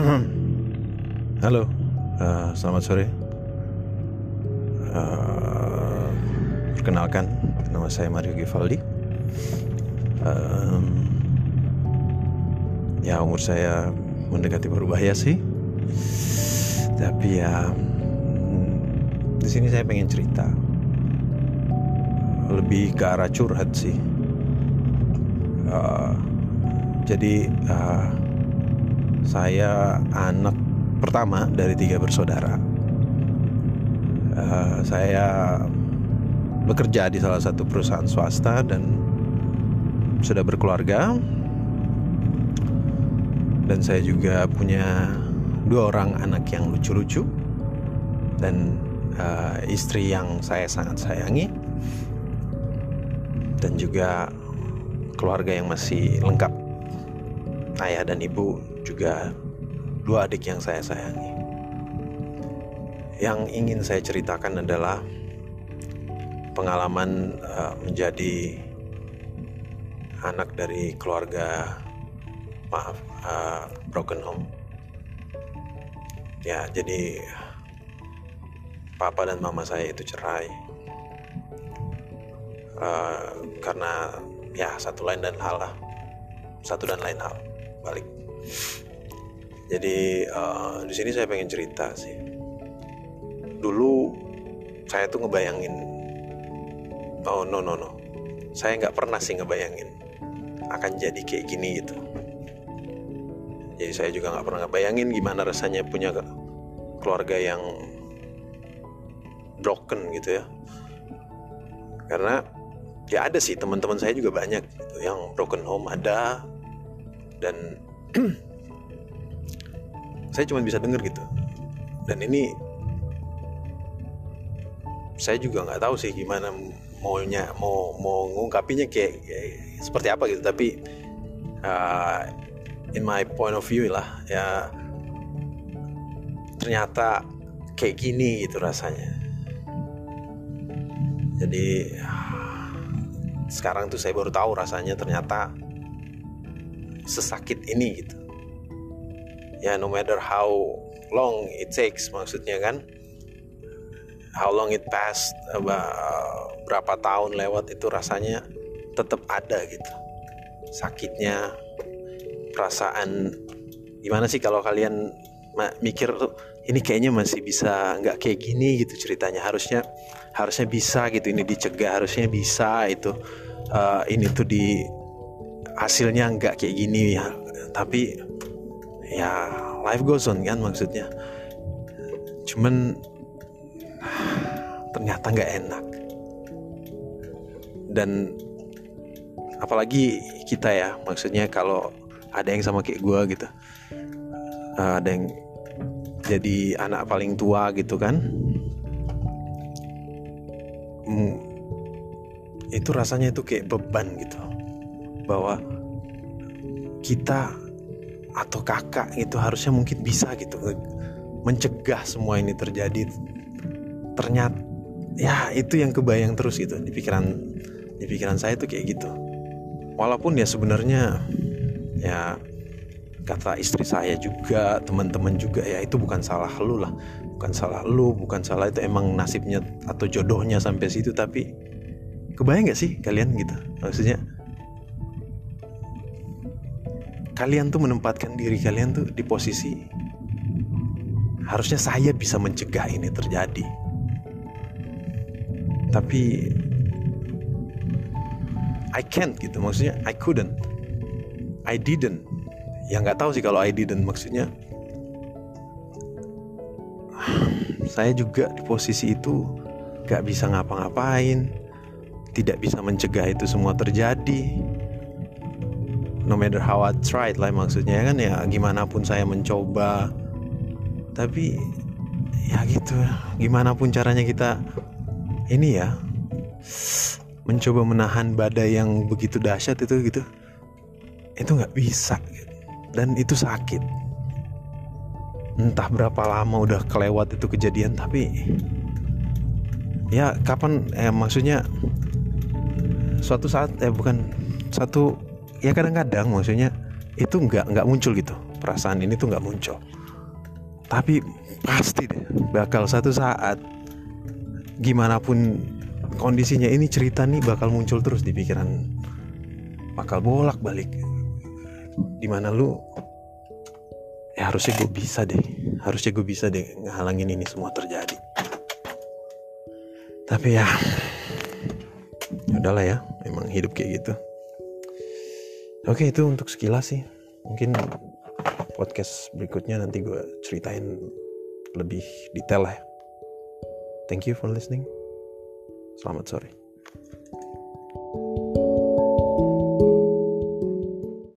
Halo, uh, selamat sore. Uh, perkenalkan, nama saya Mario Givaldi. Um, ya umur saya mendekati berbahaya sih, tapi ya di sini saya pengen cerita lebih ke arah curhat sih. Uh, jadi uh, saya anak pertama dari tiga bersaudara. Uh, saya bekerja di salah satu perusahaan swasta dan sudah berkeluarga. Dan saya juga punya dua orang anak yang lucu-lucu dan uh, istri yang saya sangat sayangi dan juga keluarga yang masih lengkap ayah dan ibu juga dua adik yang saya sayangi. Yang ingin saya ceritakan adalah pengalaman uh, menjadi anak dari keluarga maaf uh, broken home. Ya, jadi papa dan mama saya itu cerai uh, karena ya satu lain dan hal lah, satu dan lain hal balik jadi uh, di sini saya pengen cerita sih. Dulu saya tuh ngebayangin oh no no no. Saya nggak pernah sih ngebayangin akan jadi kayak gini gitu. Jadi saya juga nggak pernah ngebayangin gimana rasanya punya keluarga yang broken gitu ya. Karena ya ada sih teman-teman saya juga banyak gitu, yang broken home ada. Dan saya cuma bisa denger gitu. Dan ini saya juga nggak tahu sih gimana maunya mau mau ngungkapinya kayak, kayak seperti apa gitu. Tapi uh, in my point of view lah ya ternyata kayak gini gitu rasanya. Jadi sekarang tuh saya baru tahu rasanya ternyata sesakit ini gitu. Ya no matter how long it takes maksudnya kan how long it passed berapa tahun lewat itu rasanya tetap ada gitu. Sakitnya perasaan gimana sih kalau kalian mikir ini kayaknya masih bisa nggak kayak gini gitu ceritanya. Harusnya harusnya bisa gitu ini dicegah harusnya bisa itu uh, ini tuh di hasilnya nggak kayak gini ya. Tapi ya life goes on kan maksudnya. Cuman ternyata nggak enak. Dan apalagi kita ya maksudnya kalau ada yang sama kayak gue gitu. Eh, ada yang jadi anak paling tua gitu kan. Hmm, itu rasanya itu kayak beban gitu bahwa kita atau kakak itu harusnya mungkin bisa gitu mencegah semua ini terjadi. Ternyata ya itu yang kebayang terus gitu di pikiran di pikiran saya tuh kayak gitu. Walaupun ya sebenarnya ya kata istri saya juga teman-teman juga ya itu bukan salah lu lah. Bukan salah lu bukan salah itu emang nasibnya atau jodohnya sampai situ tapi kebayang gak sih kalian gitu? Maksudnya kalian tuh menempatkan diri kalian tuh di posisi harusnya saya bisa mencegah ini terjadi. Tapi I can't gitu maksudnya I couldn't. I didn't. Ya nggak tahu sih kalau I didn't maksudnya saya juga di posisi itu gak bisa ngapa-ngapain tidak bisa mencegah itu semua terjadi no matter how I tried lah maksudnya kan? Ya gimana pun saya mencoba. Tapi ya gitu. Gimana pun caranya kita ini ya mencoba menahan badai yang begitu dahsyat itu gitu. Itu nggak bisa. Dan itu sakit. Entah berapa lama udah kelewat itu kejadian tapi ya kapan eh maksudnya suatu saat eh bukan satu ya kadang-kadang maksudnya itu nggak nggak muncul gitu. Perasaan ini tuh nggak muncul. Tapi pasti deh bakal satu saat gimana pun kondisinya ini cerita nih bakal muncul terus di pikiran. Bakal bolak balik. Di mana lu ya harusnya gue bisa deh harusnya gue bisa deh ngehalangin ini semua terjadi. Tapi ya udahlah ya memang hidup kayak gitu oke itu untuk sekilas sih. Mungkin podcast berikutnya nanti gue ceritain lebih detail lah ya. Thank you for listening. Selamat sore